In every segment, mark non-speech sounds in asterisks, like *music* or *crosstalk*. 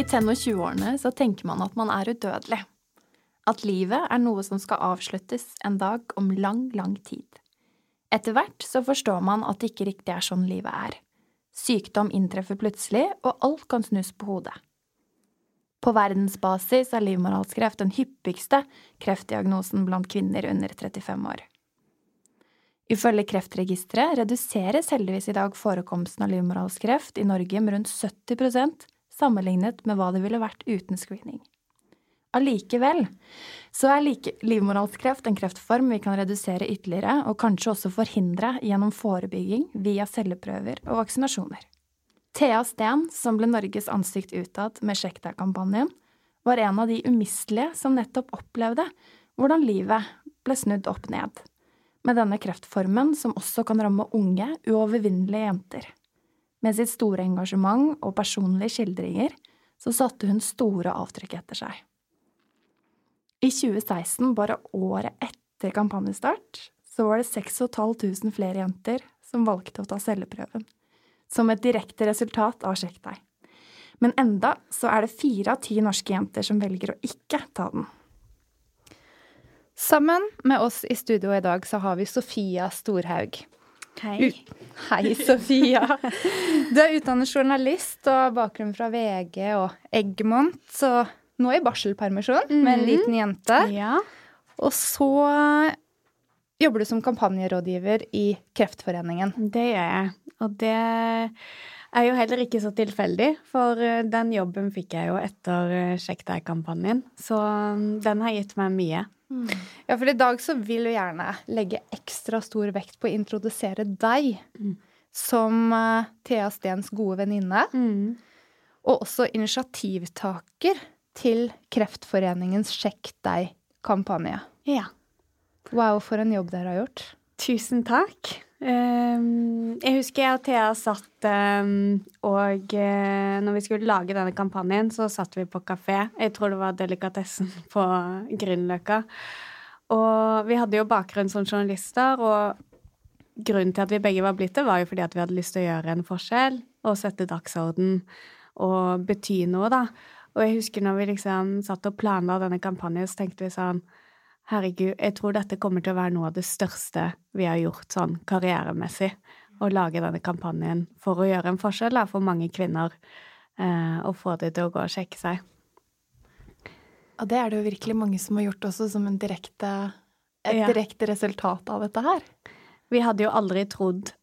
I tenn- og 20-årene så tenker man at man er udødelig. At livet er noe som skal avsluttes en dag om lang, lang tid. Etter hvert så forstår man at det ikke riktig er sånn livet er. Sykdom inntreffer plutselig, og alt kan snus på hodet. På verdensbasis er livmorhalskreft den hyppigste kreftdiagnosen blant kvinner under 35 år. Ifølge Kreftregisteret reduseres heldigvis i dag forekomsten av livmorhalskreft i Norge med rundt 70 sammenlignet med hva det ville vært uten screening. Allikevel så er like livmorhalskreft en kreftform vi kan redusere ytterligere, og kanskje også forhindre gjennom forebygging via celleprøver og vaksinasjoner. Thea Steen, som ble Norges ansikt utad med Sjekk deg-kampanjen, var en av de umistelige som nettopp opplevde hvordan livet ble snudd opp ned, med denne kreftformen som også kan ramme unge, uovervinnelige jenter. Med sitt store engasjement og personlige skildringer så satte hun store avtrykk etter seg. I 2016, bare året etter kampanjestart, så var det 6500 flere jenter som valgte å ta celleprøven, som et direkte resultat av Sjekk deg. Men enda så er det fire av ti norske jenter som velger å ikke ta den. Sammen med oss i studio i dag så har vi Sofia Storhaug. Hei. Hei, Sofia. Du er utdannet journalist og bakgrunn fra VG og Eggmont, så nå i barselpermisjon mm. med en mhm. liten jente. Ja. Og så jobber du som kampanjerådgiver i Kreftforeningen. Det gjør jeg. Og det er jo heller ikke så tilfeldig, for eh, den jobben fikk jeg jo etter eh, Sjekk deg-kampanjen. Så mm, den har gitt meg mye. Mm. Ja, for i dag så vil du gjerne legge ekstra stor vekt på å introdusere deg mm. som uh, Thea Stens gode venninne. Mm. Og også initiativtaker til Kreftforeningens Sjekk deg kampanje. Ja. Wow, for en jobb dere har gjort. Tusen takk. Um, jeg husker jeg og Thea satt um, og uh, når vi skulle lage denne kampanjen, så satt vi på kafé. Jeg tror det var Delikatessen *laughs* på Grünerløkka. Og vi hadde jo bakgrunn som journalister, og grunnen til at vi begge var blitt det, var jo fordi at vi hadde lyst til å gjøre en forskjell og sette dagsorden og bety noe, da. Og jeg husker når vi liksom satt og planla denne kampanjen, så tenkte vi sånn Herregud, jeg tror dette kommer til å være noe av det største vi har gjort sånn karrieremessig. Å lage denne kampanjen for å gjøre en forskjell da, for mange kvinner. Eh, og få de til å gå og sjekke seg. Og det er det jo virkelig mange som har gjort også, som en direkte, et Ja. direkte resultat av dette her. Vi hadde jo aldri trodd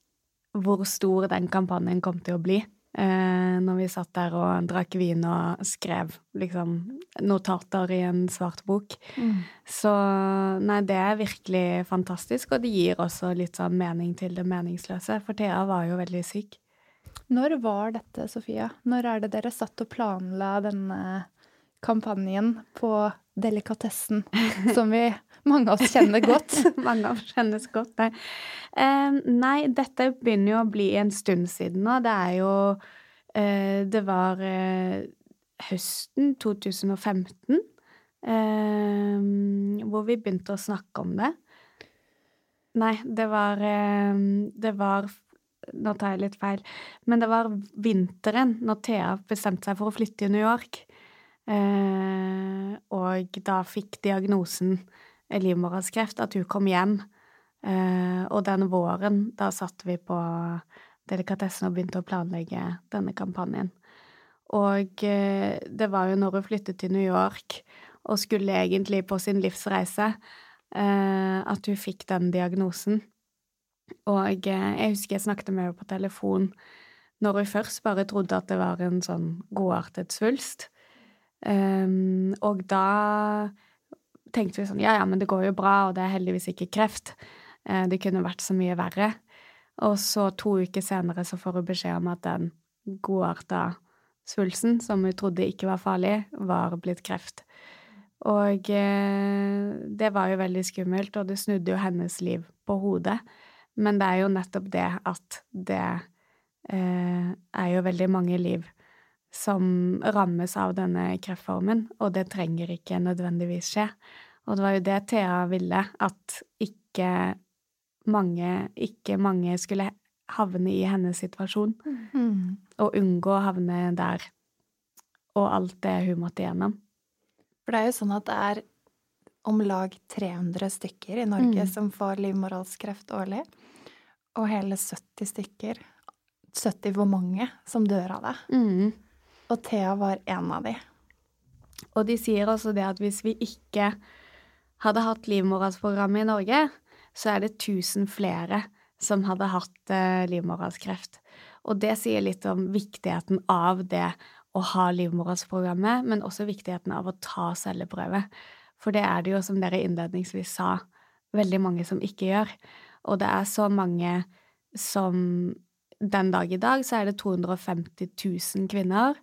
hvor stor den kampanjen kom til å bli. Eh, når vi satt der og drakk vin og skrev liksom notater i en svart bok. Så nei, det er virkelig fantastisk, og det gir også litt sånn mening til det meningsløse. For Thea var jo veldig syk. Når var dette, Sofia? Når er det dere satt og planla denne kampanjen på delikatessen, som vi mange av oss kjenner godt? *laughs* Mange av oss kjennes godt, nei. Uh, nei, dette begynner jo å bli en stund siden nå. Det er jo uh, Det var uh, høsten 2015 eh, hvor vi begynte å snakke om det. Nei, det var Det var Nå tar jeg litt feil. Men det var vinteren, når Thea bestemte seg for å flytte til New York. Eh, og da fikk diagnosen livmorhalskreft, at hun kom hjem. Eh, og den våren, da satt vi på delikatessen og begynte å planlegge denne kampanjen. Og eh, det var jo når hun flyttet til New York og skulle egentlig på sin livsreise, eh, at hun fikk den diagnosen. Og jeg husker jeg snakket med henne på telefon når hun først bare trodde at det var en sånn godartet svulst. Um, og da tenkte vi sånn ja, ja, men det går jo bra, og det er heldigvis ikke kreft. Eh, det kunne vært så mye verre. Og så to uker senere så får hun beskjed om at den godarta svulsten, som hun trodde ikke var farlig, var blitt kreft. Og eh, det var jo veldig skummelt, og det snudde jo hennes liv på hodet. Men det er jo nettopp det at det eh, er jo veldig mange liv som rammes av denne kreftformen, og det trenger ikke nødvendigvis skje. Og det var jo det Thea ville, at ikke mange, ikke mange skulle havne i hennes situasjon, og unngå å havne der, og alt det hun måtte gjennom. For det er jo sånn at det er om lag 300 stykker i Norge Mm. som får livmorhalskreft årlig, og hele 70 stykker, 70 hvor mange, som dør av det. Mm. Og Thea var en av de. Og de sier også det at hvis vi ikke hadde hatt livmorhalsprogrammet i Norge, så er det 1000 flere som hadde hatt eh, livmorhalskreft. Og det sier litt om viktigheten av det å ha livmorhalsprogrammet, men også viktigheten av å ta celleprøve. For det er det jo, som dere innledningsvis sa, veldig mange som ikke gjør. Og det er så mange som Den dag i dag så er det 250 000 kvinner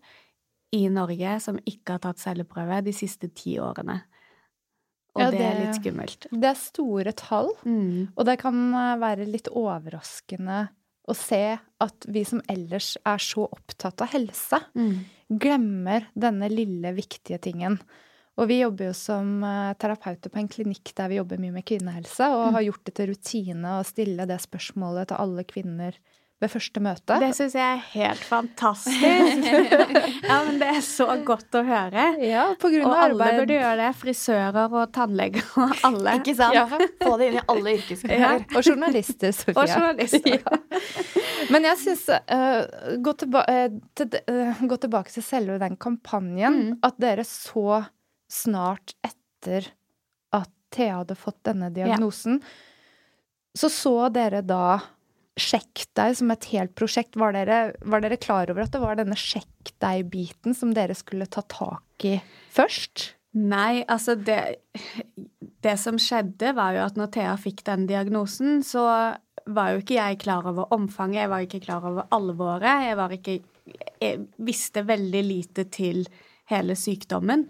i Norge som ikke har tatt celleprøve de siste ti årene. Og Ja, det, er litt skummelt. Det er store tall, Mm. og det kan eh, være litt overraskende å se at vi som ellers er så opptatt av helse, Mm. glemmer denne lille, viktige tingen. Og vi jobber jo som eh, terapeuter på en klinikk der vi jobber mye med kvinnehelse, og har gjort det til rutine å stille det spørsmålet til alle kvinner ved første møte. Det syns jeg er helt fantastisk. *laughs* ja, men det er så godt å høre. ja, på grunn Og av alle arbeid. burde gjøre det. Frisører og tannleger og alle. Ikke sant? Ja. Få det inn i alle yrkesgrupper. Og journalister, Sofia. Og journalister. *laughs* Ja. Men jeg syns gå, tilba eh, til, uh, gå tilbake til selve den kampanjen. Mm. At dere så snart etter at Thea hadde fått denne diagnosen, så så dere da Sjekk deg som et helt prosjekt. Var dere, var dere klar over at det var denne sjekk deg-biten som dere skulle ta tak i først? Nei, altså det Det som skjedde, var jo at når Thea fikk den diagnosen, så var jo ikke jeg klar over omfanget, jeg var ikke klar over alvoret. Jeg ikke Jeg visste veldig lite til hele sykdommen.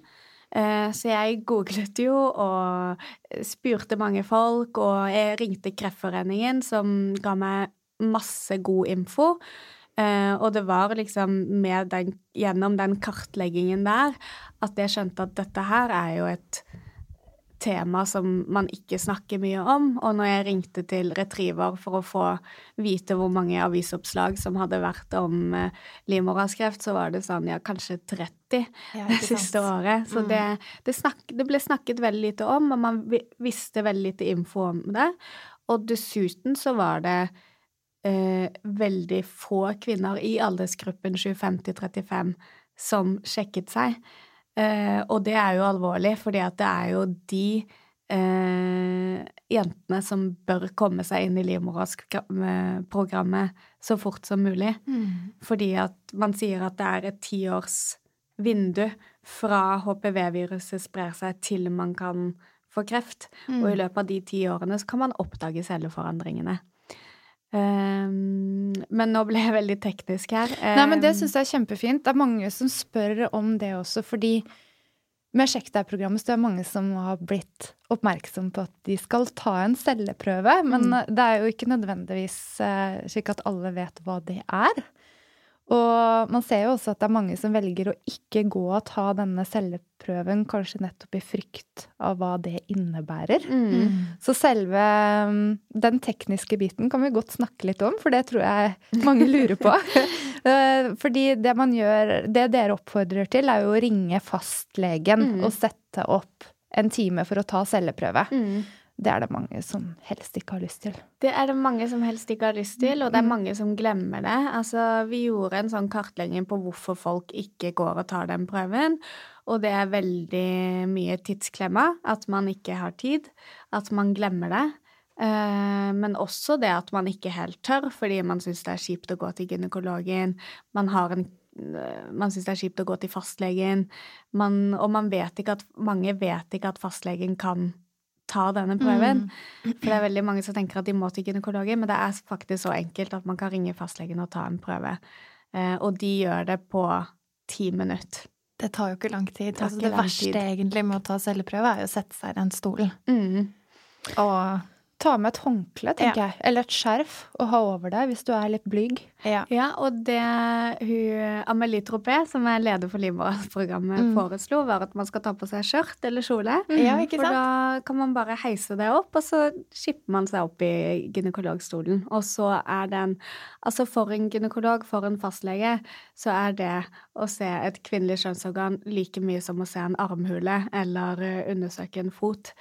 Eh, så jeg googlet jo og spurte mange folk, og jeg ringte Kreftforeningen, som ga meg masse god info. Uh, og det var liksom den, gjennom den kartleggingen der at jeg skjønte at dette her er jo et tema som man ikke snakker mye om. Og når jeg ringte til Retriever for å få vite hvor mange avisoppslag som hadde vært om uh, livmorhalskreft, så var det sånn ja, kanskje 30 ja, *laughs* det siste året. Så mm. det, det, snak, det, ble snakket veldig lite om, og man visste veldig lite info om det. Og dessuten så var det eh, veldig få kvinner i aldersgruppen 25 til 35 som sjekket seg. Eh, og det er jo alvorlig, fordi at det er jo de eh, jentene som bør komme seg inn i livmorhalsprogrammet så fort som mulig. Mm. Fordi at man sier at det er et tiårsvindu fra HPV-viruset sprer seg til man kan få kreft. Mm. Og i løpet av de ti årene så kan man oppdage celleforandringene. Um, men nå ble jeg veldig teknisk her. Um, Nei, men Det syns jeg er kjempefint. Det er mange som spør om det også, fordi med Sjekk deg-programmet så er det mange som har blitt oppmerksom på at de skal ta en celleprøve. Men mm. det er jo ikke nødvendigvis uh, slik at alle vet hva det er. Og man ser jo også at det er mange som velger å ikke gå og ta denne celleprøven, kanskje nettopp i frykt av hva det innebærer. Mm. Så selve mm, den tekniske biten kan vi godt snakke litt om, for det tror jeg mange lurer på. *laughs* Eh, fordi det man gjør, det dere oppfordrer til, er jo å ringe fastlegen mm. og sette opp en time for å ta celleprøve. Mm. Det er det mange som helst ikke har lyst til. Det er det mange som helst ikke har lyst til, og det er mange som glemmer det. Altså, vi gjorde en sånn kartlegging på hvorfor folk ikke går og tar den prøven, og det er veldig mye tidsklemma, at man ikke har tid, at man glemmer det. Eh, men også det at man ikke helt tør, fordi man syns det er kjipt å gå til gynekologen. Man en eh, man syns det er kjipt å gå til fastlegen, man, og man vet ikke at, mange vet ikke at fastlegen kan ta denne prøven. Mm. For det er veldig mange som tenker at de må til gynekologen, men det er faktisk så enkelt at man kan ringe fastlegen og ta en prøve. Eh, og de gjør det på ti minutter. Det tar jo ikke lang tid. Det, altså, det verste tid. egentlig med å ta celleprøve er jo å sette seg i den stolen. Mm. Og Ta med et håndkle, tenker ja. jeg. Eller et skjerf å ha over deg hvis du er litt blyg. Ja, ja og det hun Amelie Tropé, som er leder for Livmorhalsprogrammet, mm. foreslo, var at man skal ta på seg skjørt eller kjole. Mm. Ja, ikke sant? For da kan man bare heise det opp, og så skipper man seg opp i gynekologstolen. Og så er den Altså for en gynekolog, for en fastlege, så er det å se et kvinnelig kjønnsorgan like mye som å se en armhule eller undersøke en fot.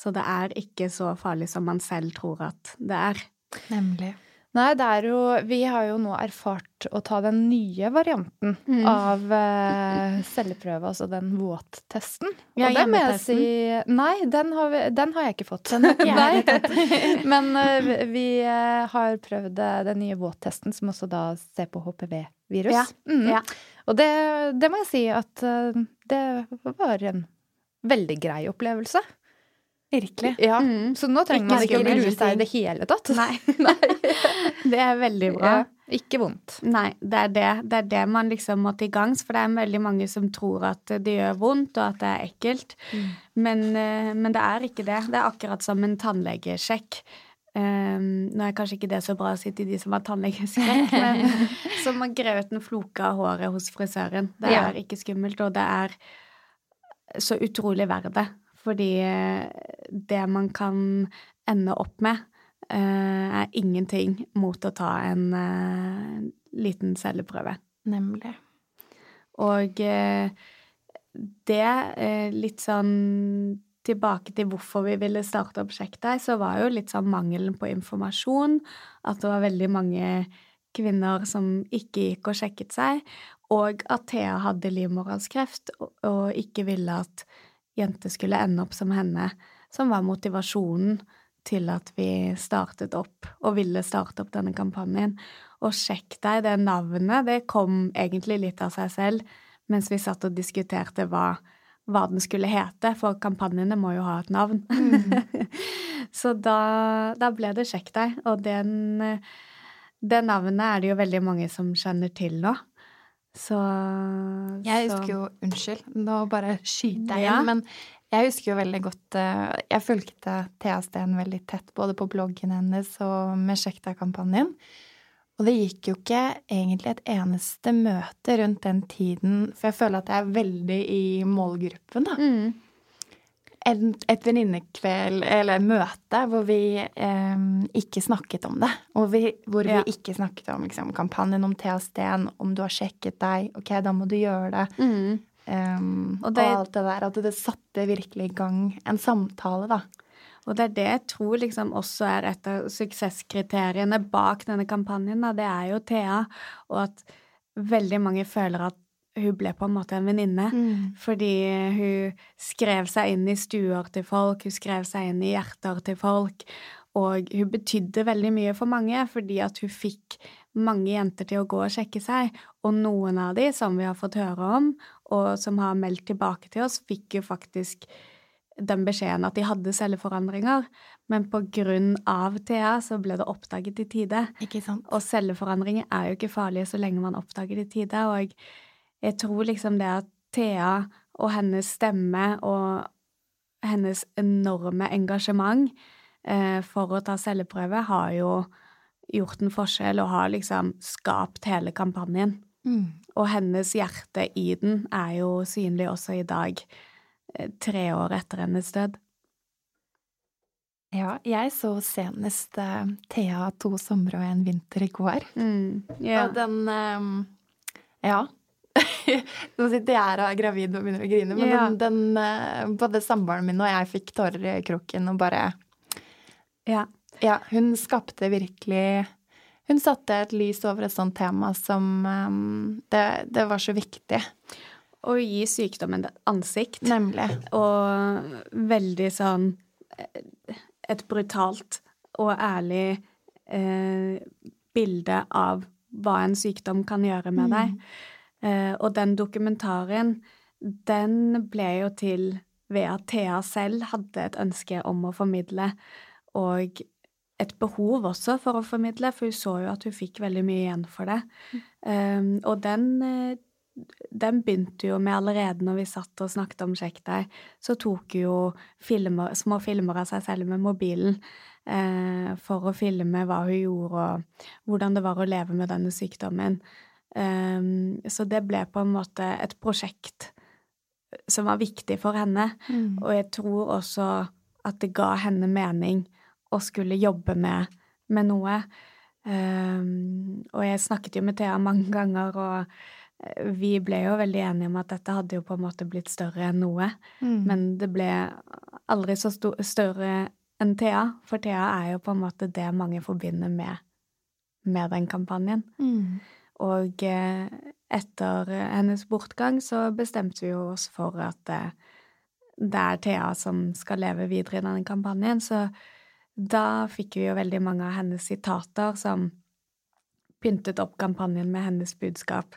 Så det er ikke så farlig som man selv tror at det er. Nemlig. Nei, det er jo Vi har jo nå erfart å ta den nye varianten mm. av uh, celleprøve, altså den våttesten. Ja, og den må jeg si Nei, den har, vi, den har jeg ikke fått. Den har ikke jeg *laughs* tatt. *laughs* Men uh, vi uh, har prøvd den nye våttesten, som også da ser på HPV-virus. Ja. Mm. ja. Og det, det, må jeg si at det var en veldig grei opplevelse. Virkelig. Ja, mm. Så nå trenger man ikke å grue seg i det hele tatt. Nei. *laughs* *laughs* det er veldig bra. Ja, ikke vondt. Nei, det er det. Det er det man liksom må til gangs, for det er veldig mange som tror at det gjør vondt, og at det er ekkelt. Mm. Men, eh, men, det er ikke det. Det er akkurat som en tannlegesjekk. Um, nå er kanskje ikke det så bra å si til de som har tannlegeskrekk, men *laughs* som å grave ut en floke av håret hos frisøren. Det er ja. ikke skummelt, og det er så utrolig verdt det. Fordi eh, det man kan ende opp med, eh, er ingenting mot å ta en eh, liten celleprøve. Nemlig. Og det, litt sånn tilbake til hvorfor vi ville starte opp Sjekk deg, så var jo litt sånn mangelen på informasjon. At det var veldig mange kvinner som ikke gikk og sjekket seg. Og at Thea hadde livmorhalskreft og ikke ville at jente skulle ende opp som henne, som var motivasjonen til at vi startet opp og ville starte opp denne kampanjen. Og sjekk deg, det navnet, det kom egentlig litt av seg selv mens vi satt og diskuterte hva, hva den skulle hete, for kampanjene må jo ha et navn. Mm. *laughs* Så da, da, ble det Sjekk deg, og den, det navnet er det jo veldig mange som kjenner til nå. Så Jeg så- husker jo Unnskyld, nå bare skyter jeg Ja. inn, men jeg husker jo veldig godt eh, Jeg fulgte Thea Steen veldig tett, både på bloggen hennes og med Sjekk deg-kampanjen. Og det gikk jo ikke egentlig et eneste møte rundt den tiden, for jeg føler at jeg er veldig i målgruppen, da. Mm. En, et venninnekveld, eller møte, hvor vi eh, ikke snakket om det. Og vi, hvor Ja. vi ikke snakket om liksom, kampanjen om Thea Steen, om du har sjekket deg, ok, da må du gjøre det. Mm. Um, Og og, alt det der. At det satte virkelig i gang en samtale, da. Og det er det jeg tror liksom også er et av suksesskriteriene bak denne kampanjen. Da. Det er jo Thea, og at veldig mange føler at hun ble på en måte en venninne. Fordi hun skrev seg inn i stuer til folk, hun skrev seg inn i hjerter til folk. Og hun betydde veldig mye for mange, fordi at hun fikk mange jenter til å gå og sjekke seg. Og noen av de, som vi har fått høre om, og som har meldt tilbake til oss, fikk jo faktisk den beskjeden at de hadde celleforandringer. Men på grunn av Thea så ble det oppdaget i tide. Ikke sant? Og celleforandringer er jo ikke farlige så lenge man oppdager det i tide. Og jeg tror liksom det at Thea og hennes stemme og hennes enorme engasjement eh, for å ta celleprøve har jo gjort en forskjell og har liksom skapt hele kampanjen. Mm. Og hennes hjerte i den er jo synlig også i dag, eh, tre år etter hennes død. Ja, jeg så senest uh, Thea to somre og en vinter i går. Ja. Og den um, Ja. *laughs* Nå sitter jeg her og er gravid og begynner å grine, men Ja. den, den eh, Både samboeren min og jeg fikk tårer i kroken og bare ja. Ja, hun skapte virkelig Hun satte et lys over et sånt tema som um, det, det var så viktig. Å gi sykdommen et ansikt. Nemlig. Og veldig sånn eh, Et brutalt og ærlig eh, bilde av hva en sykdom kan gjøre med deg. Eh, og den dokumentaren, den ble jo til ved at Thea selv hadde et ønske om å formidle, og et behov også for å formidle, for hun så jo at hun fikk veldig mye igjen for det. Um, og den eh, den begynte jo med allerede når vi satt og snakket om Sjekk deg, så tok hun jo filmer, små filmer av seg selv med mobilen eh, for å filme hva hun gjorde og hvordan det var å leve med denne sykdommen. Um, så det ble på en måte et prosjekt som var viktig for henne, Mm. og jeg tror også at det ga henne mening å skulle jobbe med, med noe. Um, og jeg snakket jo med Thea mange ganger, og eh, vi ble jo veldig enige om at dette hadde jo på en måte blitt større enn noe. Mm. Men det ble aldri så større enn Thea, for Thea er jo på en måte det mange forbinder med, med den kampanjen. Mm. Og eh, etter hennes bortgang så bestemte vi oss for at eh, det er Thea som skal leve videre i denne kampanjen, så da fikk vi jo veldig mange av hennes sitater som pyntet opp kampanjen med hennes budskap,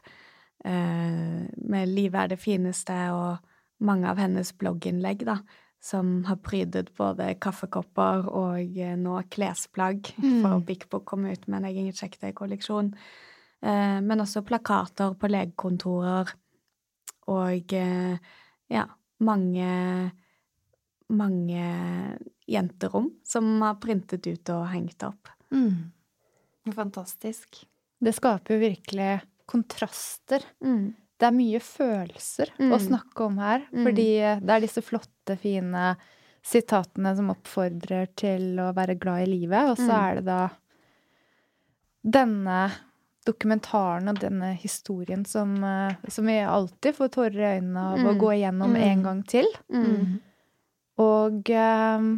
eh, med 'Livet er det fineste' og mange av hennes blogginnlegg, da, som har prydet både kaffekopper og nå klesplagg, for Mm. Bik Bok kom ut med en egen. Eh, men også plakater på legekontorer og eh, ja, mange mange jenterom som har printet ut og hengt opp. Mm. Fantastisk. Det skaper jo virkelig kontraster. Mm. Det er mye følelser å Mm. snakke om her, Mm. fordi det er disse flotte, fine sitatene som oppfordrer til å være glad i livet, og så Mm. er det da denne dokumentaren og denne historien som, eh, som vi alltid får tårer i øynene av å Mm. gå igjennom Mm. en gang til. Mm. Og eh,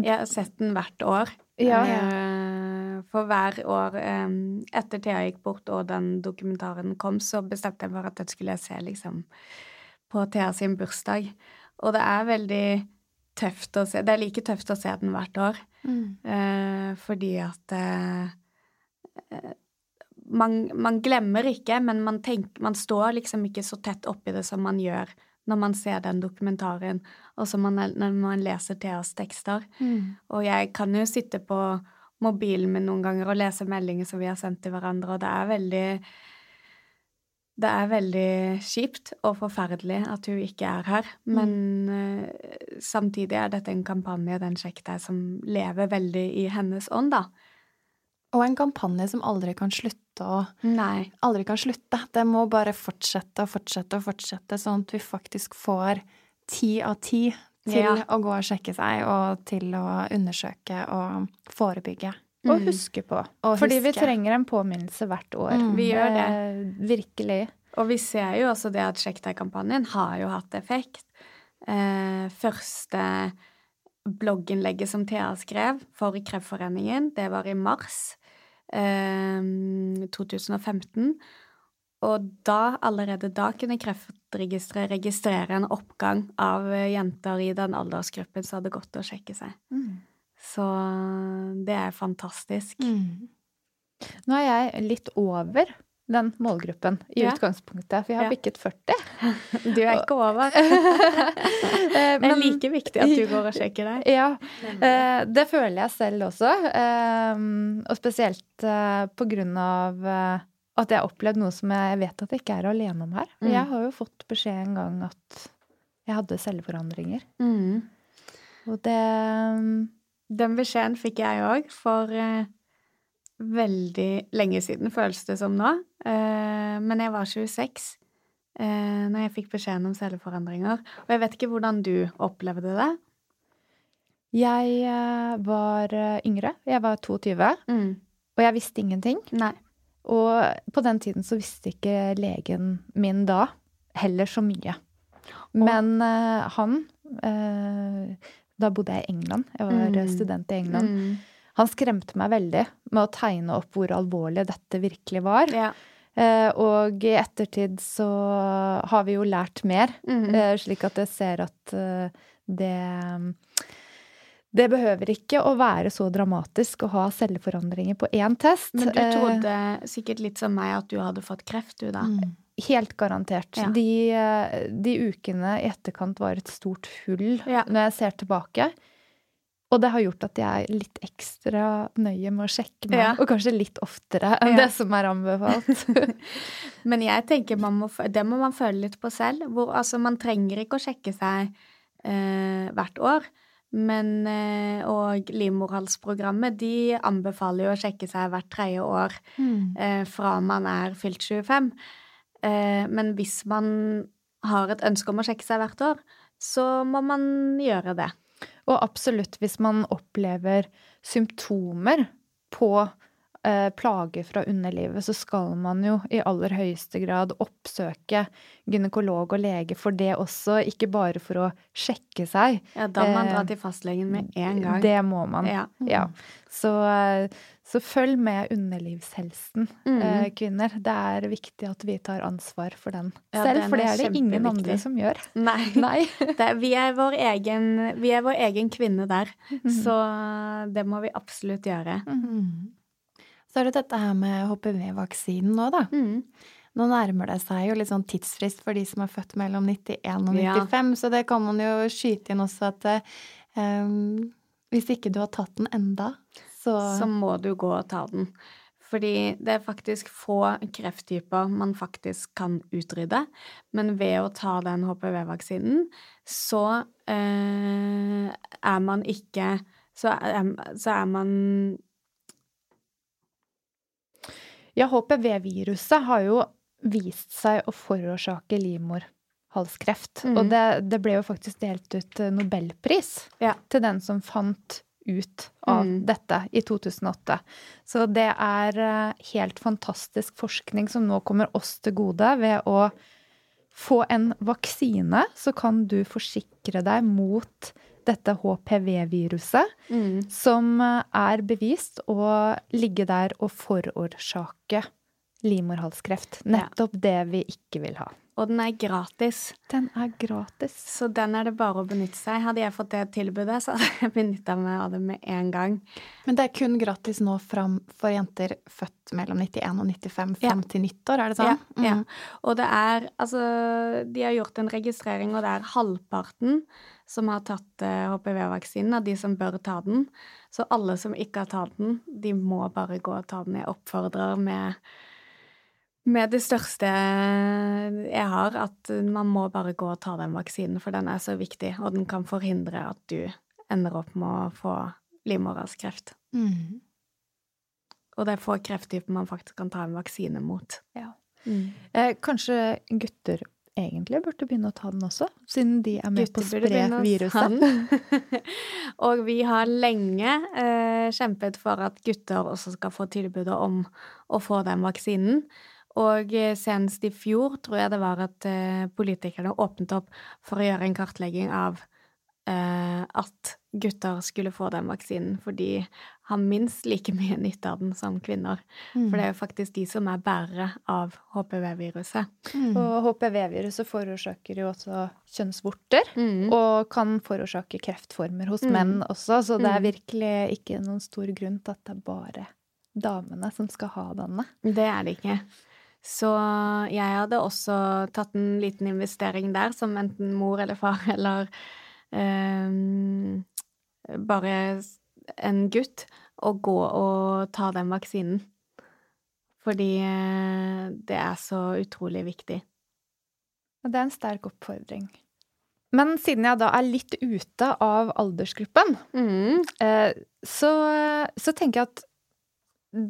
Jeg har sett den hvert år. Ja. Eh, For hver år um, etter Thea gikk bort og den dokumentaren kom, så bestemte jeg meg for at det skulle jeg se liksom på Thea sin bursdag. Og det er veldig tøft å se. Det er like tøft å se den hvert år. Mm. Uh, fordi at eh, man, man glemmer ikke, men man, tenker, man står liksom ikke så tett oppi det som man gjør når man ser den dokumentaren, og som man, når man leser Theas tekster. Mm. Og jeg kan jo sitte på mobilen min noen ganger og lese meldinger som vi har sendt til hverandre, og det er veldig det er veldig kjipt og forferdelig at hun ikke er her, men eh, samtidig er dette en kampanje, den Sjekk deg, som lever veldig i hennes ånd, da. Og en kampanje som aldri kan slutte å Nei. Aldri kan slutte. Det må bare fortsette og fortsette og fortsette, sånn at vi faktisk får ti av ti til Ja. å gå og sjekke seg, og til å undersøke og forebygge. Og Mm. huske på. Og Fordi vi trenger en påminnelse hvert år. Mm. Vi gjør det. Eh, Virkelig. Og vi ser jo også det at Sjekk deg-kampanjen har jo hatt effekt. Eh, første blogginnlegget som Thea skrev for Kreftforeningen, det var i mars 2015. Og da, allerede da, kunne Kreftregisteret registrere en oppgang av eh, jenter i den aldersgruppen som hadde gått og sjekket seg. Så det er fantastisk. Mm. Nå er jeg litt over den målgruppen i Ja. utgangspunktet, for jeg har Ja. bikket 40. *laughs* Du er ikke over. *laughs* Men, Det er like viktig at du går og sjekker deg. Ja, eh, det føler jeg selv også. eh, Og spesielt eh, på grunn av eh, at jeg har opplevd noe som jeg vet at jeg ikke er alene om her. Mm. Jeg har jo fått beskjed en gang at jeg hadde celleforandringer. Mm. Og det Den beskjeden fikk jeg òg for eh, veldig lenge siden, føles det som nå. Eh, men jeg var 26 eh, når jeg fikk beskjeden om celleforandringer. Og jeg vet ikke hvordan du opplevde det. Jeg eh, var yngre. Jeg var 22, Mm. og jeg visste ingenting. Nei. Og på den tiden så visste ikke legen min da heller så mye. Men eh, han Da bodde jeg i England. Jeg var Mm. student i England. Mm. Han skremte meg veldig med å tegne opp hvor alvorlig dette virkelig var. Ja. Eh, og i ettertid så har vi jo lært mer, Mm. eh, slik at jeg ser at eh, det det behøver ikke å være så dramatisk å ha celleforandringer på én test. Men du Eh, trodde sikkert litt som meg at du hadde fått kreft, du, da. Mm. Helt garantert. Ja. De, eh, de ukene i etterkant var et stort hull Ja. når jeg ser tilbake. Og det har gjort at jeg er litt ekstra nøye med å sjekke meg, Ja. og kanskje litt oftere enn Ja. det som er anbefalt. *laughs* Men jeg tenker man må, det må man føle litt på selv. Hvor, altså, man trenger ikke å sjekke seg eh, hvert år. Men, eh, og livmorhalsprogrammet de anbefaler jo å sjekke seg hvert tredje år Mm. eh, fra man er fylt 25. Eh, men hvis man har et ønske om å sjekke seg hvert år, så må man gjøre det. Og absolutt, hvis man opplever symptomer på plager fra underlivet, så skal man jo i aller høyeste grad oppsøke gynekolog og lege for det også, ikke bare for å sjekke seg. Ja, da må man Eh, dra til fastlegen med en gang. Det må man. Ja. Ja. Så, eh, så følg med underlivshelsen, eh, kvinner. Det er viktig at vi tar ansvar for den Ja, selv, den for det er det ingen andre som gjør. Nei. *laughs* Nei. *laughs* Det, vi, er vår egen, vi er vår egen kvinne der, mm. så det må vi absolutt gjøre. Mm. Så er det dette her med HPV-vaksinen nå, da. Mm. Nå nærmer det seg jo litt sånn tidsfrist for de som er født mellom 91 og Ja. 95, så det kan man jo skyte inn også at um, hvis ikke du har tatt den enda, så, Så må du gå og ta den. Fordi det er faktisk få krefttyper man faktisk kan utrydde. Men ved å ta den HPV-vaksinen, så eh, er man ikke så er, så er man Ja, HPV-viruset har jo vist seg å forårsake livmorhalskreft. Mm. Og det, det ble jo faktisk delt ut eh, nobelpris Ja. til den som fant ut av mm. dette i 2008. Så det er eh, helt fantastisk forskning som nå kommer oss til gode ved å få en vaksine, så kan du forsikre deg mot dette HPV-viruset mm, som er bevist å ligge der og forårsake livmorhalskreft. Nettopp det vi ikke vil ha. Og den er gratis. Den er gratis. Så den er det bare å benytte seg. Hadde jeg fått det tilbudet, så hadde jeg benytta meg av det med en gang. Men det er kun gratis nå fram for jenter født mellom 91 og 95 Ja. fram til nyttår, er det sånn? Ja, ja. Mm. Og det er Altså, de har gjort en registrering, og det er halvparten som har tatt eh, HPV-vaksinen, av de som bør ta den. Så alle som ikke har tatt den, de må bare gå og ta den. Jeg oppfordrer med med det største jeg har, at man må bare gå og ta den vaksinen, for den er så viktig, og den kan forhindre at du ender opp med å få livmorhalskreft. Mm. Og det er få krefttyper man faktisk kan ta en vaksine mot. Ja. Mm. Eh, kanskje gutter egentlig burde begynne å ta den også, siden de er med gutter på å spre viruset? *laughs* og vi har lenge eh, kjempet for at gutter også skal få tilbudet om å få den vaksinen. Og eh, senest i fjor tror jeg det var at eh, politikerne åpnet opp for å gjøre en kartlegging av eh, at gutter skulle få den vaksinen, for de har minst like mye nytte av den som kvinner. Mm. For det er jo faktisk de som er bærere av HPV-viruset. Mm. Og HPV-viruset forårsaker jo også kjønnsvorter, mm. og kan forårsake kreftformer hos mm. menn også, så det er mm. virkelig ikke noen stor grunn til at det er bare damene som skal ha denne. Det er det ikke. Så jeg hadde også tatt en liten investering der, som enten mor eller far *laughs* eller eh, bare en gutt, å gå og ta den vaksinen. Fordi uh, det er så utrolig viktig. Og det er en sterk oppfordring. Men siden jeg da er litt ute av aldersgruppen, mm. uh, så, så tenker jeg at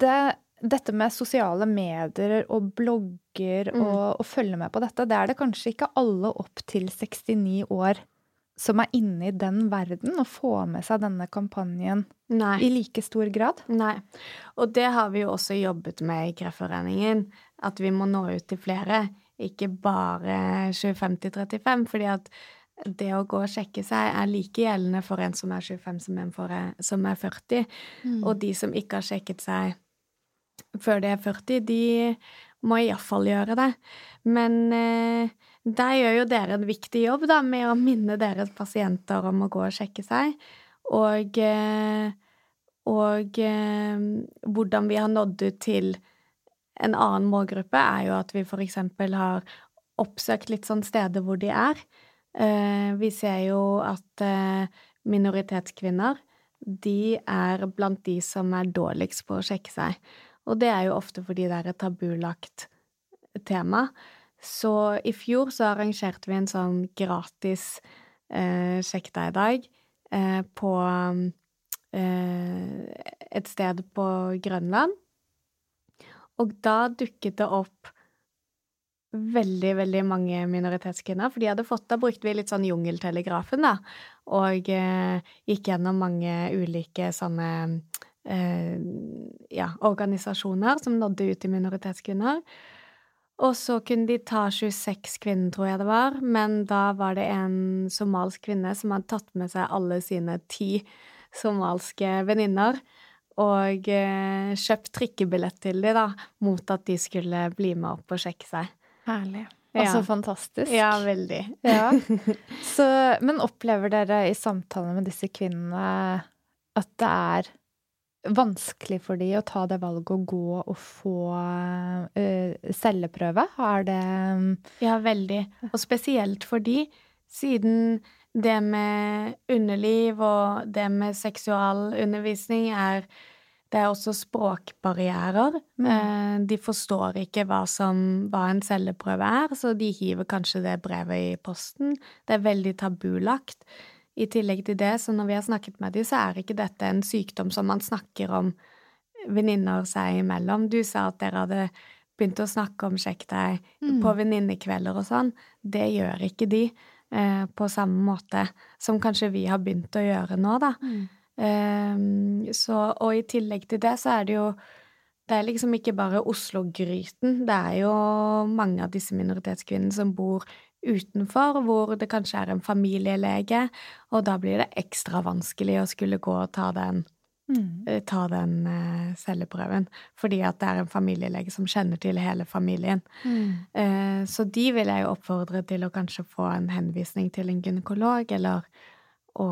det dette med sosiale medier og blogger mm. og å følge med på dette, det er det kanskje ikke alle opp til 69 år som er inne i den verden og får med seg denne kampanjen Nei. i like stor grad? Nei. Og det har vi jo også jobbet med i Kreftforeningen. At vi må nå ut til flere, ikke bare 25-35, fordi at det å gå og sjekke seg er like gjeldende for en som er 25 som en for, som er 40. Mm. Og de som ikke har sjekket seg før de er 40, de må iallfall gjøre det. Men eh, der gjør jo dere en viktig jobb, da, med å minne deres pasienter om å gå og sjekke seg. Og, eh, og eh, hvordan vi har nådd ut til en annen målgruppe, er jo at vi eksempel har oppsøkt litt sånn steder hvor de er. Eh, vi ser jo at eh, minoritetskvinner, de er blant de som er dårligst på å sjekke seg. Og det er jo ofte fordi det er et tabulagt tema. Så i fjor så arrangerte vi en sånn gratis eh, Sjekk deg i dag eh, på eh, et sted på Grønland. Og da dukket det opp veldig, veldig mange minoritetskvinner. For de hadde fått, da brukte vi litt sånn Jungeltelegrafen, da. Og eh, gikk gjennom mange ulike sånne eh, ja, organisasjoner som nådde ut til minoritetskvinner. Og så kunne de ta 26 kvinner, tror jeg det var, men da var det en somalsk kvinne som hadde tatt med seg alle sine ti somalske venninner og eh, kjøpt trikkebillett til dem, da, mot at de skulle bli med opp og sjekke seg. Herlig. Altså ja. fantastisk. Ja, veldig. Ja. *laughs* Så, men opplever dere i samtale med disse kvinnene at det er vanskelig for de å ta det valget å gå og få uh, celleprøve? Er det um, Ja, veldig. Og spesielt for de, siden det med underliv og det med seksualundervisning er det er også språkbarrierer. Mm. Eh, de forstår ikke hva, som, hva en celleprøve er, så de hiver kanskje det brevet i posten. Det er veldig tabulagt. I tillegg til det, så når vi har snakket med dem, så er ikke dette en sykdom som man snakker om venninner seg imellom. Du sa at dere hadde begynt å snakke om sjekk deg mm. på venninnekvelder og sånn. Det gjør ikke de eh, på samme måte som kanskje vi har begynt å gjøre nå, da. Mm. Eh, så, og i tillegg til det, så er det jo det er liksom ikke bare Oslo-gryten. Det er jo mange av disse minoritetskvinnene som bor utenfor, hvor det kanskje er en familielege, og da blir det ekstra vanskelig å skulle gå og ta den, mm. Eh, ta den uh, celleprøven, fordi at det er en familielege som kjenner til hele familien. Mm. Uh, så de vil jeg jo oppfordre til å kanskje få en henvisning til en gynekolog, eller å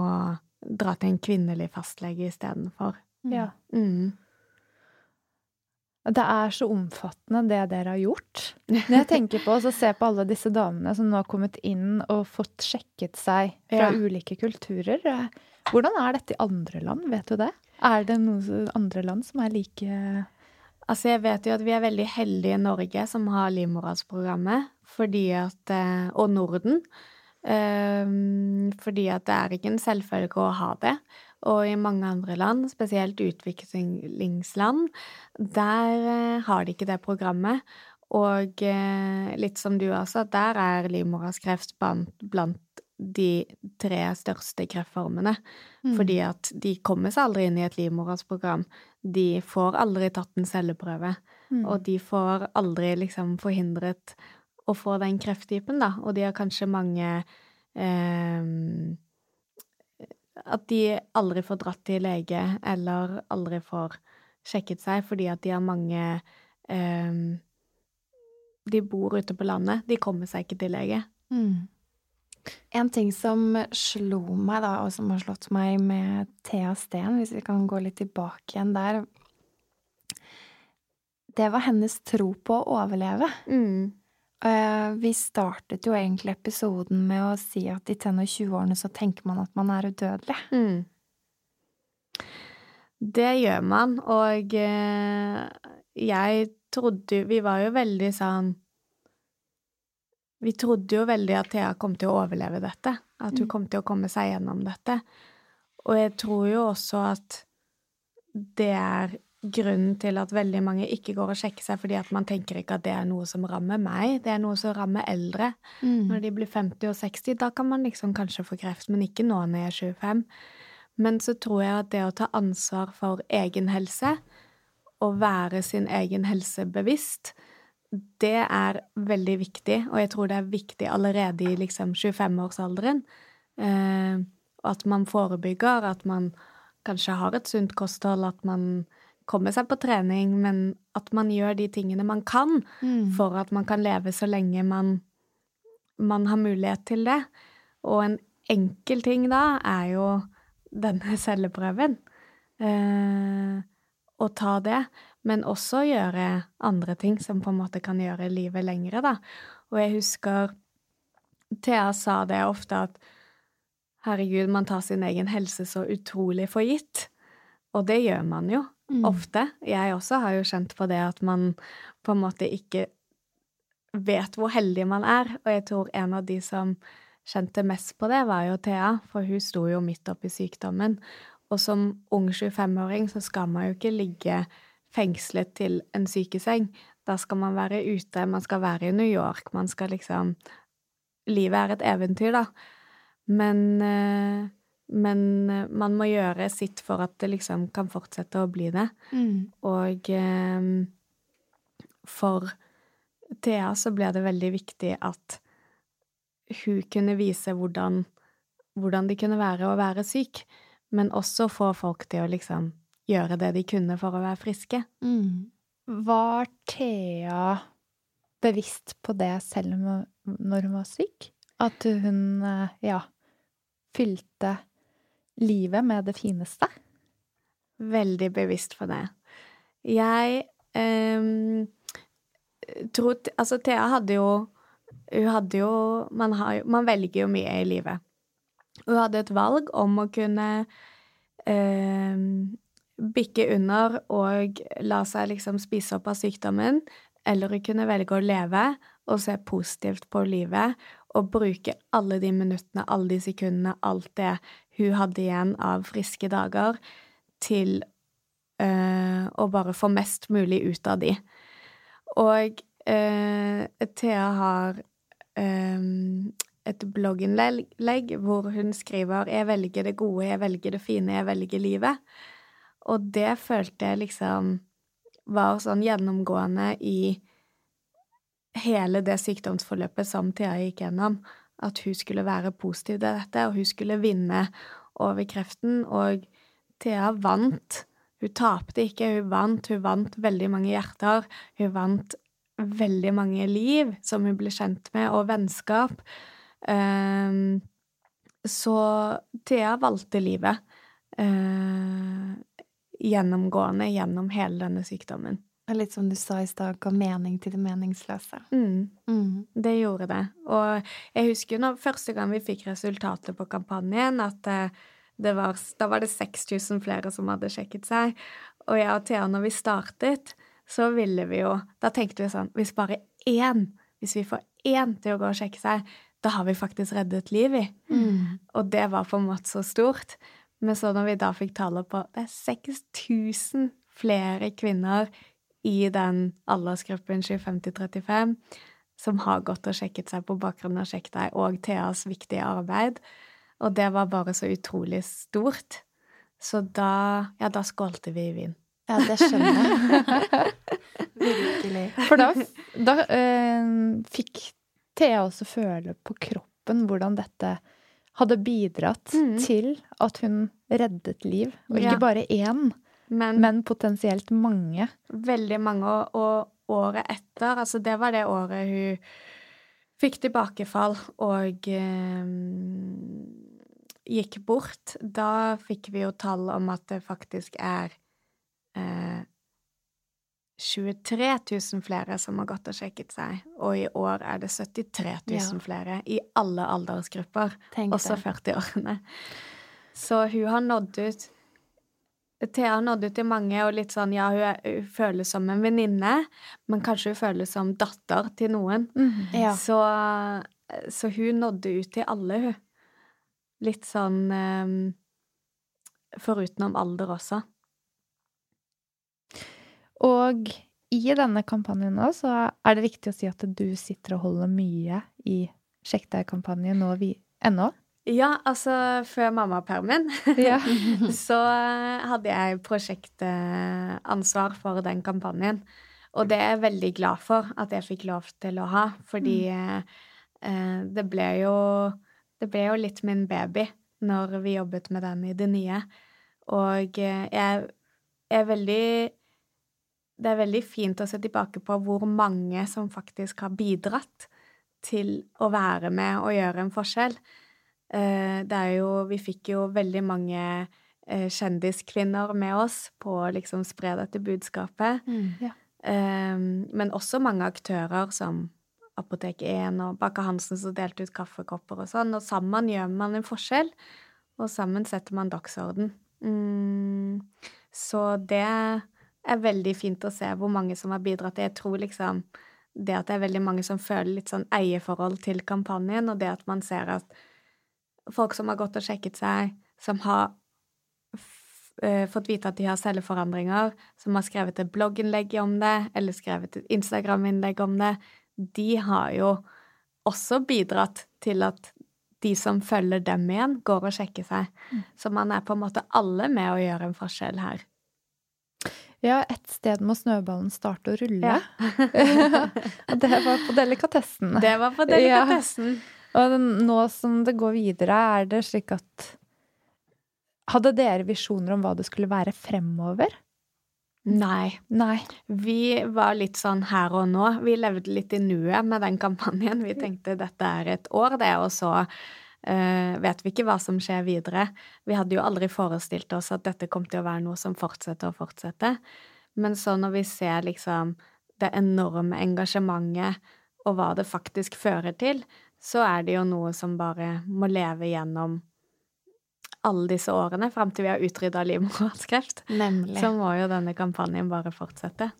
dra til en kvinnelig fastlege istedenfor. Ja. Mm. Det er så omfattende, det dere har gjort. Når jeg tenker på å se på alle disse damene som nå har kommet inn og fått sjekket seg fra ja. ulike kulturer. Hvordan er dette i andre land, vet du det? Er det noen andre land som er like Altså, jeg vet jo at vi er veldig heldige i Norge som har livmorhalsprogrammet, fordi at eh, Og Norden. Um, fordi at det er ikke en selvfølge å ha det. Og i mange andre land, spesielt utviklingsland, der uh, har de ikke det programmet. Og uh, litt som du også, der er livmorhalskreft blant de tre største kreftformene. Mm. Fordi at de kommer seg aldri inn i et livmorhalsprogram. De får aldri tatt en celleprøve. Mm. Og de får aldri liksom forhindret å få den krefttypen, da. Og de har kanskje mange eh, At de aldri får dratt til lege, eller aldri får sjekket seg fordi at de har mange eh, De bor ute på landet. De kommer seg ikke til lege. Mm. En ting som slo meg, da, og som har slått meg med Thea Steen, hvis vi kan gå litt tilbake igjen der Det var hennes tro på å overleve. Mm. Vi startet jo egentlig episoden med å si at i 10- og 20-årene så tenker man at man er udødelig. Mm. Det gjør man, og eh, jeg trodde Vi var jo veldig sånn Vi trodde jo veldig at Thea kom til å overleve dette, at hun mm. kom til å komme seg gjennom dette. Og jeg tror jo også at det er grunnen til at veldig mange ikke går og sjekker seg, fordi at man tenker ikke at det er noe som rammer meg, det er noe som rammer eldre. Mm. Når de blir 50 og 60, da kan man liksom kanskje få kreft, men ikke nå når jeg er 25. Men så tror jeg at det å ta ansvar for egen helse, og være sin egen helse bevisst, det er veldig viktig, og jeg tror det er viktig allerede i liksom 25-årsalderen. Eh, at man forebygger, at man kanskje har et sunt kosthold, at man komme seg på trening, men at man gjør de tingene man kan mm. for at man kan leve så lenge man, man har mulighet til det. Og en enkel ting da er jo denne *laughs* celleprøven. Eh, ta det, men også gjøre andre ting som på en måte kan gjøre livet lengre, da. Og jeg husker Thea sa det ofte at herregud, man tar sin egen helse så utrolig for gitt. Og det gjør man jo. Mm. Ofte. Jeg også har jo kjent på det at man på en måte ikke vet hvor heldig man er, og jeg tror en av de som kjente mest på det, var jo Thea, for hun sto jo midt oppi sykdommen. Og som ung 25-åring så skal man jo ikke ligge fengslet til en sykeseng. Da skal man være ute, man skal være i New York, man skal liksom Livet er et eventyr, da. Men eh, men eh, man må gjøre sitt for at det liksom kan fortsette å bli det. Mm. Og eh, for Thea så ble det veldig viktig at hun kunne vise hvordan, hvordan det kunne være å være syk, men også få folk til å liksom gjøre det de kunne for å være friske. Mm. Var Thea bevisst på det selv når hun var syk? At hun, eh, ja, fylte livet med det fineste? Veldig bevisst for det. Jeg um, trodde Altså, Thea hadde jo Hun hadde jo man, har, man, velger jo mye i livet. Hun hadde et valg om å kunne um, bikke under og la seg liksom spise opp av sykdommen, eller hun kunne velge å leve og se positivt på livet og bruke alle de minuttene, alle de sekundene, alt det hun hadde igjen av friske dager, til øh, å bare få mest mulig ut av de. Og øh, Thea har øh, et blogginnlegg hvor hun skriver 'Jeg velger det gode, jeg velger det fine, jeg velger livet'. Og det følte jeg liksom var sånn gjennomgående i hele det sykdomsforløpet som Thea gikk gjennom at hun skulle være positiv til dette, og hun skulle vinne over kreften. Og Thea vant. Hun tapte ikke, hun vant. Hun vant veldig mange hjerter. Hun vant veldig mange liv som hun ble kjent med, og vennskap. Um, så Thea valgte livet. Uh, gjennomgående gjennom hele denne sykdommen. Litt som du sa i stad, ga mening til det meningsløse. Mm. Mm. Det gjorde det. Og jeg husker når første gang vi fikk resultatet på kampanjen, at eh, det var, da var det 6000 flere som hadde sjekket seg. Og jeg og Thea, når vi startet, så ville vi jo Da tenkte vi sånn Hvis bare én, hvis vi får én til å gå og sjekke seg, da har vi faktisk reddet liv i. Mm. Og det var på en måte så stort. Men så når vi da fikk tallet på Det er 6000 flere kvinner i den aldersgruppen 25-35 som har gått og sjekket seg på bakgrunn av Sjekk deg og Theas viktige arbeid. Og det var bare så utrolig stort. Så da Ja, da skålte vi i vin. Ja, det skjønner jeg. *laughs* Virkelig. For da, da eh, fikk Thea også føle på kroppen hvordan dette hadde bidratt mm. til at hun reddet liv. Og ikke Ja. bare én, Men, men potensielt mange. veldig mange Og, og året etter, altså det var det året hun fikk tilbakefall og eh, gikk bort. Da fikk vi jo tall om at det faktisk er eh, 23 000 flere som har gått og sjekket seg, og i år er det 73 000 Ja. flere i alle aldersgrupper, også 40-årene. Så hun har nådd ut Thea nådde nådd ut til mange, og litt sånn ja, hun, er, hun føles som en venninne, men kanskje hun føles som datter til noen. Ja. Så, så hun nådde ut til alle, hun. Litt sånn um, Foruten om alder også. Og i denne kampanjen nå, så er det viktig å si at du sitter og holder mye i Sjekk deg-kampanjen nå vi, ennå. Ja, altså, før mammapermen *laughs* Ja. så eh, hadde jeg prosjektansvar for den kampanjen. Og det er jeg veldig glad for at jeg fikk lov til å ha, fordi mm. eh, det ble jo Det ble jo litt min baby når vi jobbet med den i det nye. Og eh, jeg er veldig Det er veldig fint å se tilbake på hvor mange som faktisk har bidratt til å være med og gjøre en forskjell. Eh, Det er jo Vi fikk jo veldig mange eh, kjendiskvinner med oss på å liksom spre dette budskapet. Mm. ja. Men også mange aktører som Apotek 1 og Baker Hansen som delte ut kaffekopper og sånn. Og sammen gjør man en forskjell, og sammen setter man dagsorden. Mm, Så det er veldig fint å se hvor mange som har bidratt. Jeg tror liksom det at det er veldig mange som føler litt sånn eierforhold til kampanjen, og det at man ser at folk som har gått og sjekket seg, som har eh, fått vite at de har celleforandringer, som har skrevet et blogginnlegg om det, eller skrevet et Instagram-innlegg om det, de har jo også bidratt til at de som følger dem igjen, går og sjekker seg. Så man er på en måte alle med å gjøre en forskjell her. ja, et sted må snøballen starte å rulle. Ja. *laughs* og det var på delikatessen. Det var på delikatessen. Og nå som det går videre, er det slik at Hadde dere visjoner om hva det skulle være fremover? Nei. Nei. Vi var litt sånn her og nå. Vi levde litt i nuet med den kampanjen. Vi tenkte dette er et år, det, og så Uh, vet vi ikke hva som skjer videre. Vi hadde jo aldri forestilt oss at dette kom til å være noe som fortsetter og fortsetter. Men så når vi ser liksom det enorme engasjementet og hva det faktisk fører til, så er det jo noe som bare må leve gjennom alle disse årene fram til vi har utrydda livmorhalskreft. Så må jo denne kampanjen bare fortsette.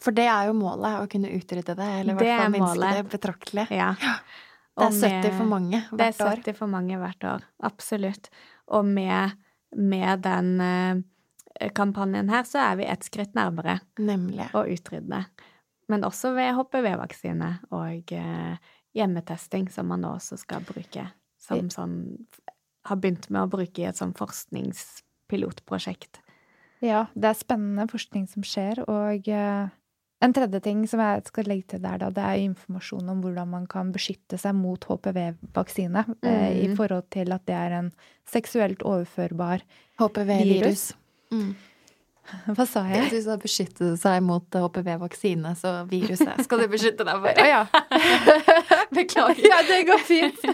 For det er jo målet, å kunne utrydde det, eller i hvert fall minske det betraktelig. Ja. *gasps* Det er 70 for mange hvert år. Det er hvert år. 70 for mange hvert år. Absolutt. Og med, med den eh, kampanjen her, så er vi ett skritt nærmere Nemlig. å utrydde. Men også ved HPV-vaksine og eh, hjemmetesting, som man nå også skal bruke som sånn Har begynt med å bruke i et sånn forskningspilotprosjekt. Ja, det er spennende forskning som skjer, og eh, en tredje ting som jeg skal legge til der, da, det er informasjon om hvordan man kan beskytte seg mot HPV-vaksine, eh, i Mm. forhold til at det er en seksuelt overførbar HPV-virus. Mm. *laughs* Hva sa jeg? Du sa beskytte seg mot HPV-vaksine, så viruset *laughs* skal du beskytte deg for. Å ja. *laughs* Beklager. Ja, det går fint.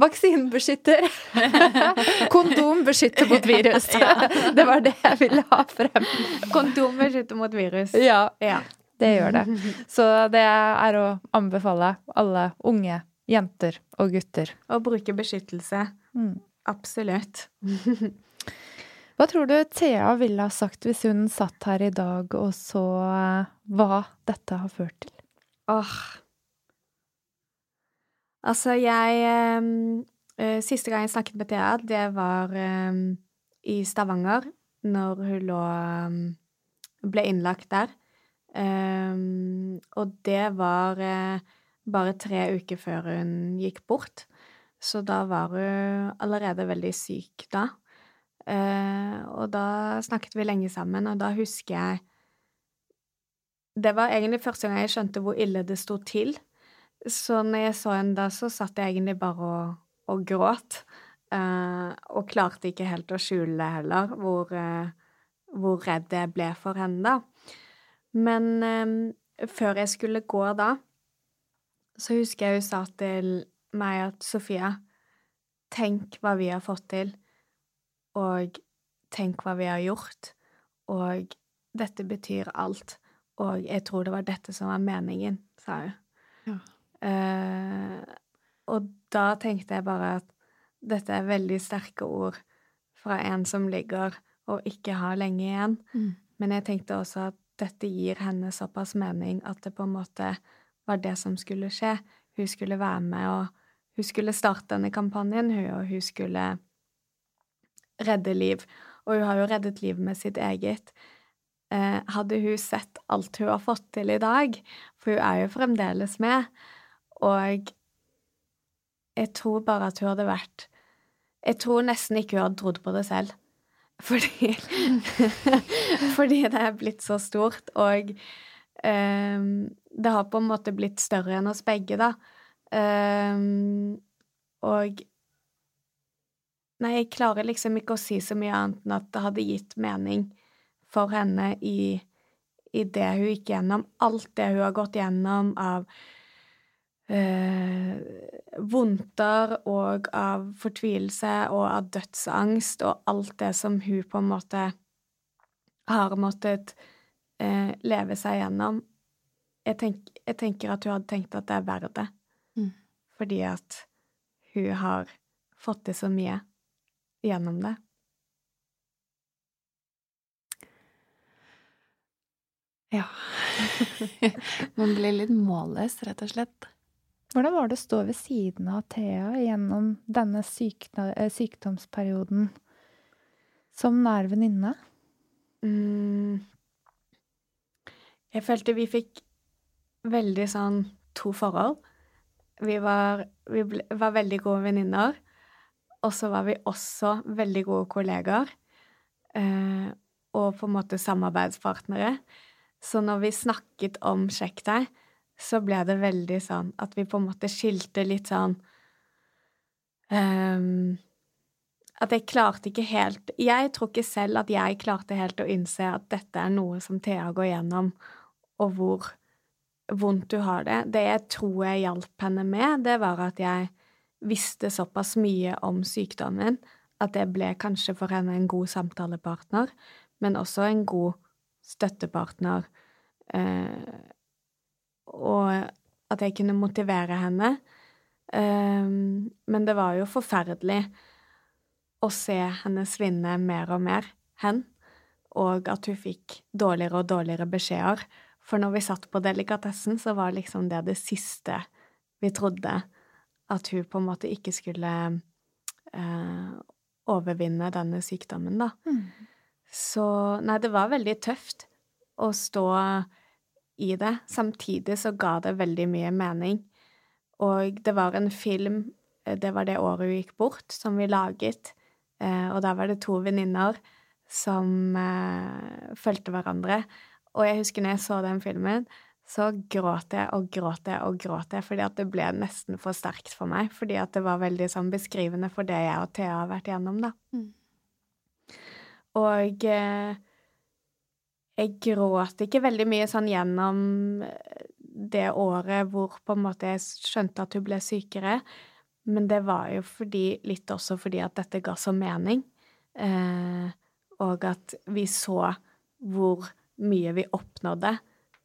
Vaksinen beskytter. Kondom beskytter mot virus. Det var det jeg ville ha frem. Kondom beskytter mot virus. Ja, Ja. det gjør det. Så det er å anbefale alle unge jenter og gutter. Å bruke beskyttelse. Mm. Absolutt. Hva tror du Thea ville ha sagt hvis hun satt her i dag og så eh, hva dette har ført til? Åh. Altså, jeg um, Siste gang jeg snakket med Thea, det var um, i Stavanger, når hun lå um, Ble innlagt der. og det var uh, bare tre uker før hun gikk bort. Så da var hun allerede veldig syk da. Uh, og da snakket vi lenge sammen, og da husker jeg Det var egentlig første gang jeg skjønte hvor ille det sto til. Så når jeg så henne da, så satt jeg egentlig bare og, og gråt. Uh, og klarte ikke helt å skjule det heller, hvor, uh, hvor, redd jeg ble for henne, da. Men uh, før jeg skulle gå da, så husker jeg hun sa til meg at Sofia, tenk hva vi har fått til, og tenk hva vi har gjort, og dette betyr alt, og jeg tror det var dette som var meningen, sa hun. Ja. Uh, og da tenkte jeg bare at dette er veldig sterke ord fra en som ligger og ikke har lenge igjen. Mm. Men jeg tenkte også at dette gir henne såpass mening at det på en måte var det som skulle skje. Hun skulle være med, og hun skulle starte denne kampanjen, hun, og hun skulle redde liv. Og hun har jo reddet livet med sitt eget. Eh, hadde hun sett alt hun har fått til i dag, for hun er jo fremdeles med, og jeg tror bare at hun hadde vært Jeg tror nesten ikke hun hadde trodd på det selv. *laughs* Fordi Fordi det er blitt så stort, og um, det har på en måte blitt større enn oss begge, da. Um, og Nei, jeg klarer liksom ikke å si så mye annet enn at det hadde gitt mening for henne i, i det hun gikk gjennom. Alt det hun har gått gjennom av øh, vondter og av fortvilelse og av dødsangst og alt det som hun på en måte har måttet øh, leve seg gjennom. Jeg, tenk, jeg, tenker at hun hadde tenkt at det er verdt det, mm. fordi at hun har fått til så mye gjennom det. Ja. *laughs* Man blir litt målløs, rett og slett. Hvordan var det å stå ved siden av Thea gjennom denne eh, sykdomsperioden som nær venninne? Mm. Jeg følte vi fikk veldig sånn to forhold. Vi var, vi ble, var veldig gode venninner, og så var vi også veldig gode kollegaer. Eh, og på en måte samarbeidspartnere. Så når vi snakket om Sjekk deg, så ble det veldig sånn at vi på en måte skilte litt sånn um, At jeg klarte ikke helt Jeg tror ikke selv at jeg klarte helt å innse at dette er noe som Thea går gjennom, og hvor vondt du har det. Det jeg tror jeg hjalp henne med, det var at jeg visste såpass mye om sykdommen at det ble kanskje for henne en god samtalepartner, men også en god støttepartner. Eh, og at jeg kunne motivere henne. Eh, men det var jo forferdelig å se henne svinne mer og mer hen, og at hun fikk dårligere og dårligere beskjeder. For når vi satt på delikatessen, så var liksom det det siste vi trodde at hun på en måte ikke skulle eh, overvinne denne sykdommen, da. Mm. Så nei, det var veldig tøft å stå i det. Samtidig så ga det veldig mye mening. Og det var en film, eh, det var det året hun gikk bort, som vi laget. Eh, og da var det to venninner som eh, fulgte hverandre. Og jeg husker når jeg så den filmen, så gråt jeg og gråt jeg og gråt jeg, fordi at det ble nesten for sterkt for meg. Fordi at det var veldig sånn beskrivende for det jeg og Thea har vært igjennom, da. Mm. Og eh, jeg gråt ikke veldig mye sånn gjennom eh, det året hvor på en måte jeg skjønte at hun ble sykere, men det var jo fordi, litt også fordi at dette ga så mening, eh, og at vi så hvor mye vi oppnådde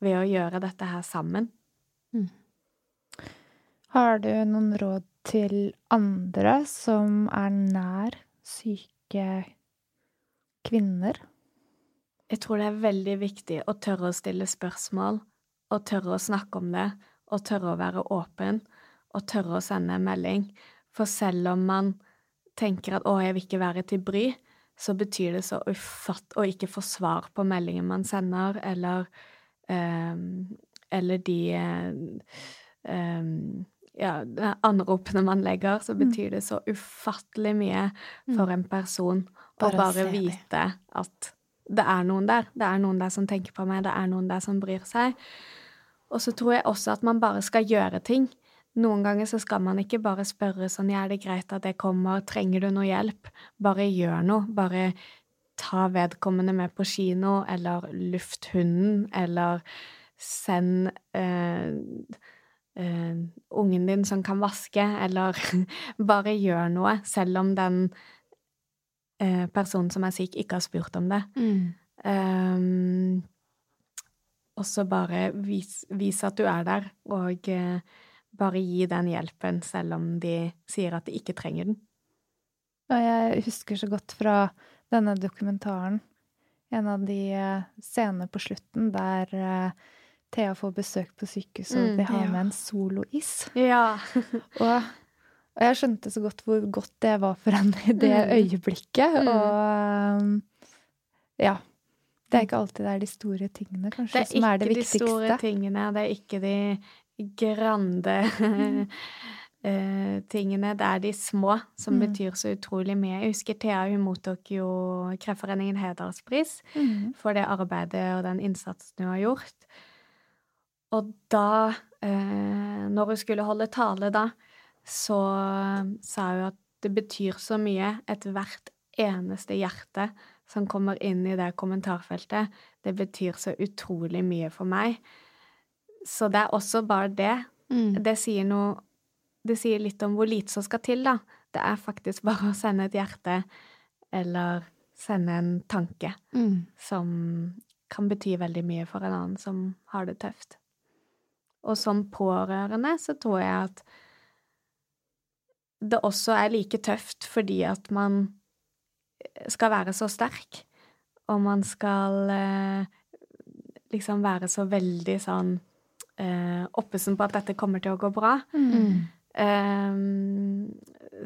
ved å gjøre dette her sammen. Mm. Har du noen råd til andre som er nær syke kvinner? Jeg tror det er veldig viktig å tørre å stille spørsmål, og tørre å snakke om det, og tørre å være åpen, og tørre å sende en melding. For selv om man tenker at 'å, jeg vil ikke være til bry', så betyr det så ufatt å ikke få svar på meldingen man sender, eller Eller de eh, eh, ja, anropene man legger, så betyr det så ufattelig mye for en person Bare å bare vite at det er noen der. Det er noen der som tenker på meg, det er noen der som bryr seg. Og så tror jeg også at man bare skal gjøre ting. Noen ganger så skal man ikke bare spørre sånn ja, er det greit at jeg kommer, trenger du noe hjelp? Bare gjør noe. Bare ta vedkommende med på kino, eller luft hunden, eller send eh, eh, ungen din som kan vaske, eller *laughs* bare gjør noe, selv om den eh, personen som er syk, ikke har spurt om det. Mm. Um, og så bare vis, vis at du er der, og eh, bare gi den hjelpen, selv om de sier at de ikke trenger den. Og jeg husker så godt fra denne dokumentaren en av de eh, scenene på slutten der eh, Thea får besøk på sykehuset, og Mm, de har ja. med en solois. Ja. *laughs* Og, og jeg skjønte så godt hvor godt det var for henne i det Mm. øyeblikket. Mm. Og um, ja. Det er ikke alltid det er de store tingene, Det kanskje, er som er det er ikke de store tingene, det er ikke de grande *laughs* eh, tingene. Det er de små som Mm. betyr så utrolig mye. Jeg husker Thea hun mottok jo Kreftforeningen Hederspris Mm. for det arbeidet og den innsatsen hun har gjort. Og da, eh, når hun skulle holde tale da, så sa hun at det betyr så mye, ethvert eneste hjerte som kommer inn i det kommentarfeltet, det betyr så utrolig mye for meg. Så det er også bare det. Mm. Det sier noe Det sier litt om hvor lite som skal til, da. Det er faktisk bare å sende et hjerte, eller sende en tanke Mm. som kan bety veldig mye for en annen som har det tøft. Og som pårørende så tror jeg at det også er like tøft fordi at man skal være så sterk, og man skal eh, liksom være så veldig sånn eh, oppesen på at dette kommer til å gå bra. Mm. Ehm,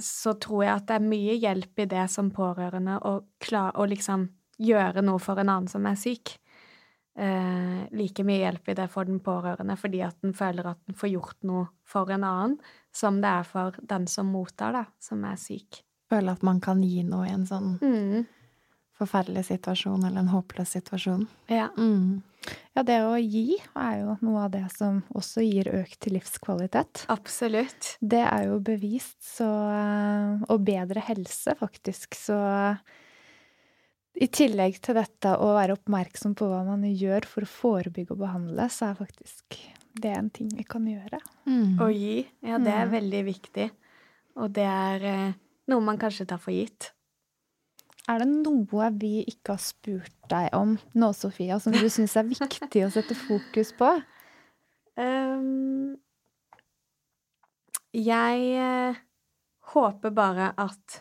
så tror jeg at det er mye hjelp i det som pårørende å, kla- å liksom gjøre noe for en annen som er syk. Eh, like mye hjelp i det for den pårørende fordi at den føler at den får gjort noe for en annen, som det er for den som mottar, da, som er syk. Føle at man kan gi noe i en sånn Mm. forferdelig situasjon eller en håpløs situasjon. Ja. Mm. Ja, det å gi er jo noe av det som også gir økt livskvalitet. Absolutt. Det er jo bevist, så eh, Og bedre helse, faktisk. Så i tillegg til dette å være oppmerksom på hva man gjør for å forebygge og behandle, så er faktisk det en ting vi kan gjøre. Mm. Å gi, ja, det er Mm. veldig viktig. Og det er eh, noe man kanskje tar for gitt. Er det noe vi ikke har spurt deg om nå, Sofia, som du syns er viktig å sette fokus på? Um, jeg eh, håper bare at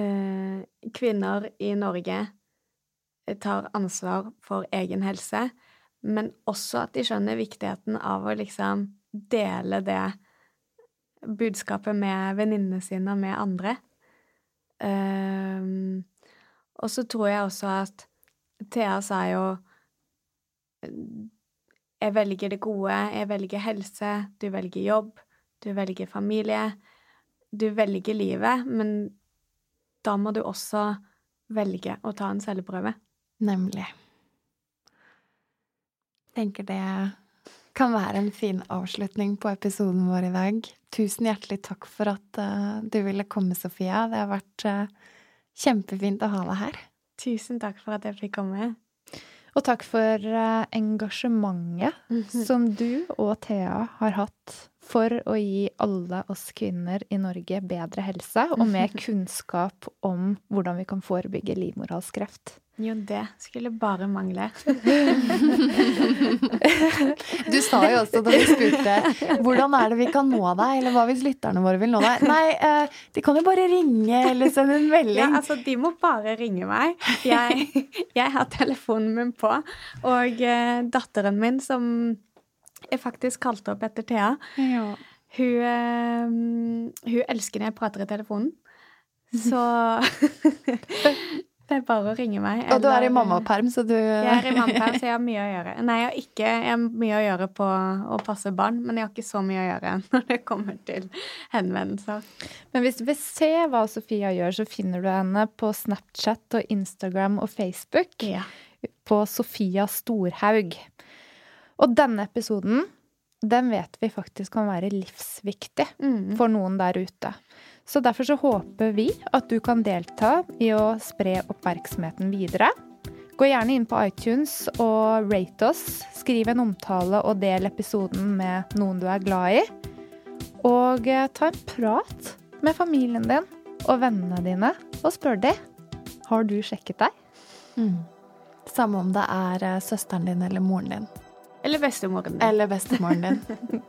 uh, kvinner i Norge eh, tar ansvar for egen helse, men også at de skjønner viktigheten av å liksom dele det budskapet med venninnene sine og med andre. Ehm, og så tror jeg også at Thea sa jo jeg velger det gode, jeg velger helse, du velger jobb, du velger familie. Du velger livet, men da må du også velge å ta en celleprøve. Nemlig. Tenker det kan være en fin avslutning på episoden vår i dag. Tusen hjertelig takk for at uh, du ville komme, Sofia. Det har vært uh, kjempefint å ha deg her. Tusen takk for at jeg fikk komme. Og takk for uh, engasjementet som du og Thea har hatt for å gi alle oss kvinner i Norge bedre helse og mer *laughs* kunnskap om hvordan vi kan forebygge livmorhalskreft. Jo, det skulle bare mangle. *laughs* Du sa jo også da vi spurte hvordan er det vi kan nå deg, eller hva hvis lytterne våre vil nå deg? Nei, eh, de kan jo bare ringe eller sende en melding. Ja, altså, de må bare ringe meg. Jeg, jeg har telefonen min på, og eh, datteren min, som jeg faktisk kalte opp etter Thea, Ja. hun, eh, hun elsker når jeg prater i telefonen. Så *laughs* det er bare å ringe meg. Og du er i eller- mammaperm, så du Jeg er i mammaperm, så jeg har mye å gjøre. Nei, jeg har ikke jeg har mye å gjøre på å passe barn, men jeg har ikke så mye å gjøre *laughs* når det kommer til henvendelser. Men hvis du vil se hva Sofia gjør, så finner du henne på Snapchat og Instagram og Facebook Ja. på Sofia Storhaug. Og denne episoden, den vet vi faktisk kan være livsviktig Mm. for noen der ute. Så derfor så håper vi at du kan delta i å spre oppmerksomheten videre. Gå gjerne inn på iTunes og rate oss. Skriv en omtale og del episoden med noen du er glad i. Og eh, ta en prat med familien din og vennene dine og spør dem har du sjekket deg. Mm. Samme om det er eh, søsteren din eller moren din. Eller bestemoren din. Eller bestemoren din. *laughs*